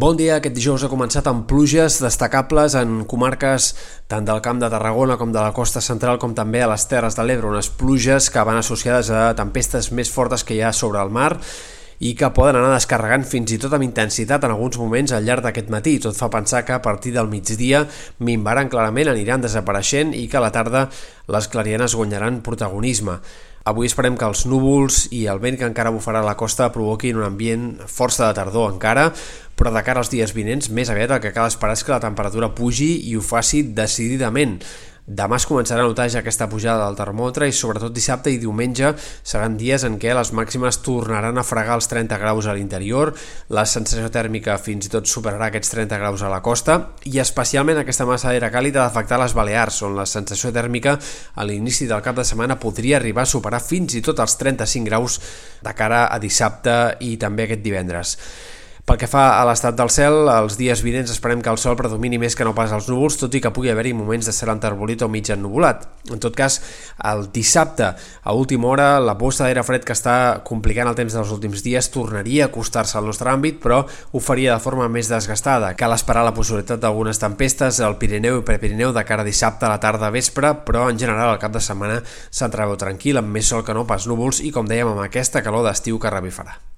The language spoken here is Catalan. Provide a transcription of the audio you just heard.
Bon dia, aquest dijous ha començat amb pluges destacables en comarques tant del Camp de Tarragona com de la costa central com també a les Terres de l'Ebre, unes pluges que van associades a tempestes més fortes que hi ha sobre el mar i que poden anar descarregant fins i tot amb intensitat en alguns moments al llarg d'aquest matí. Tot fa pensar que a partir del migdia minvaran clarament, aniran desapareixent i que a la tarda les clarianes guanyaran protagonisme. Avui esperem que els núvols i el vent que encara bufarà a la costa provoquin un ambient força de tardor encara, però de cara als dies vinents, més aviat el que cal esperar és que la temperatura pugi i ho faci decididament. Demà es començarà a notar ja aquesta pujada del termòmetre i sobretot dissabte i diumenge seran dies en què les màximes tornaran a fregar els 30 graus a l'interior, la sensació tèrmica fins i tot superarà aquests 30 graus a la costa i especialment aquesta massa d'aire càlid ha d'afectar les Balears, on la sensació tèrmica a l'inici del cap de setmana podria arribar a superar fins i tot els 35 graus de cara a dissabte i també aquest divendres. Pel que fa a l'estat del cel, els dies vinents esperem que el sol predomini més que no pas els núvols, tot i que pugui haver-hi moments de cel enterbolit o mig ennubulat. En tot cas, el dissabte, a última hora, la posta d'aire fred que està complicant el temps dels últims dies tornaria a acostar-se al nostre àmbit, però ho faria de forma més desgastada. Cal esperar la possibilitat d'algunes tempestes al Pirineu i Prepirineu de cara a dissabte a la tarda vespre, però en general el cap de setmana s'entreveu tranquil, amb més sol que no pas núvols i, com dèiem, amb aquesta calor d'estiu que revifarà.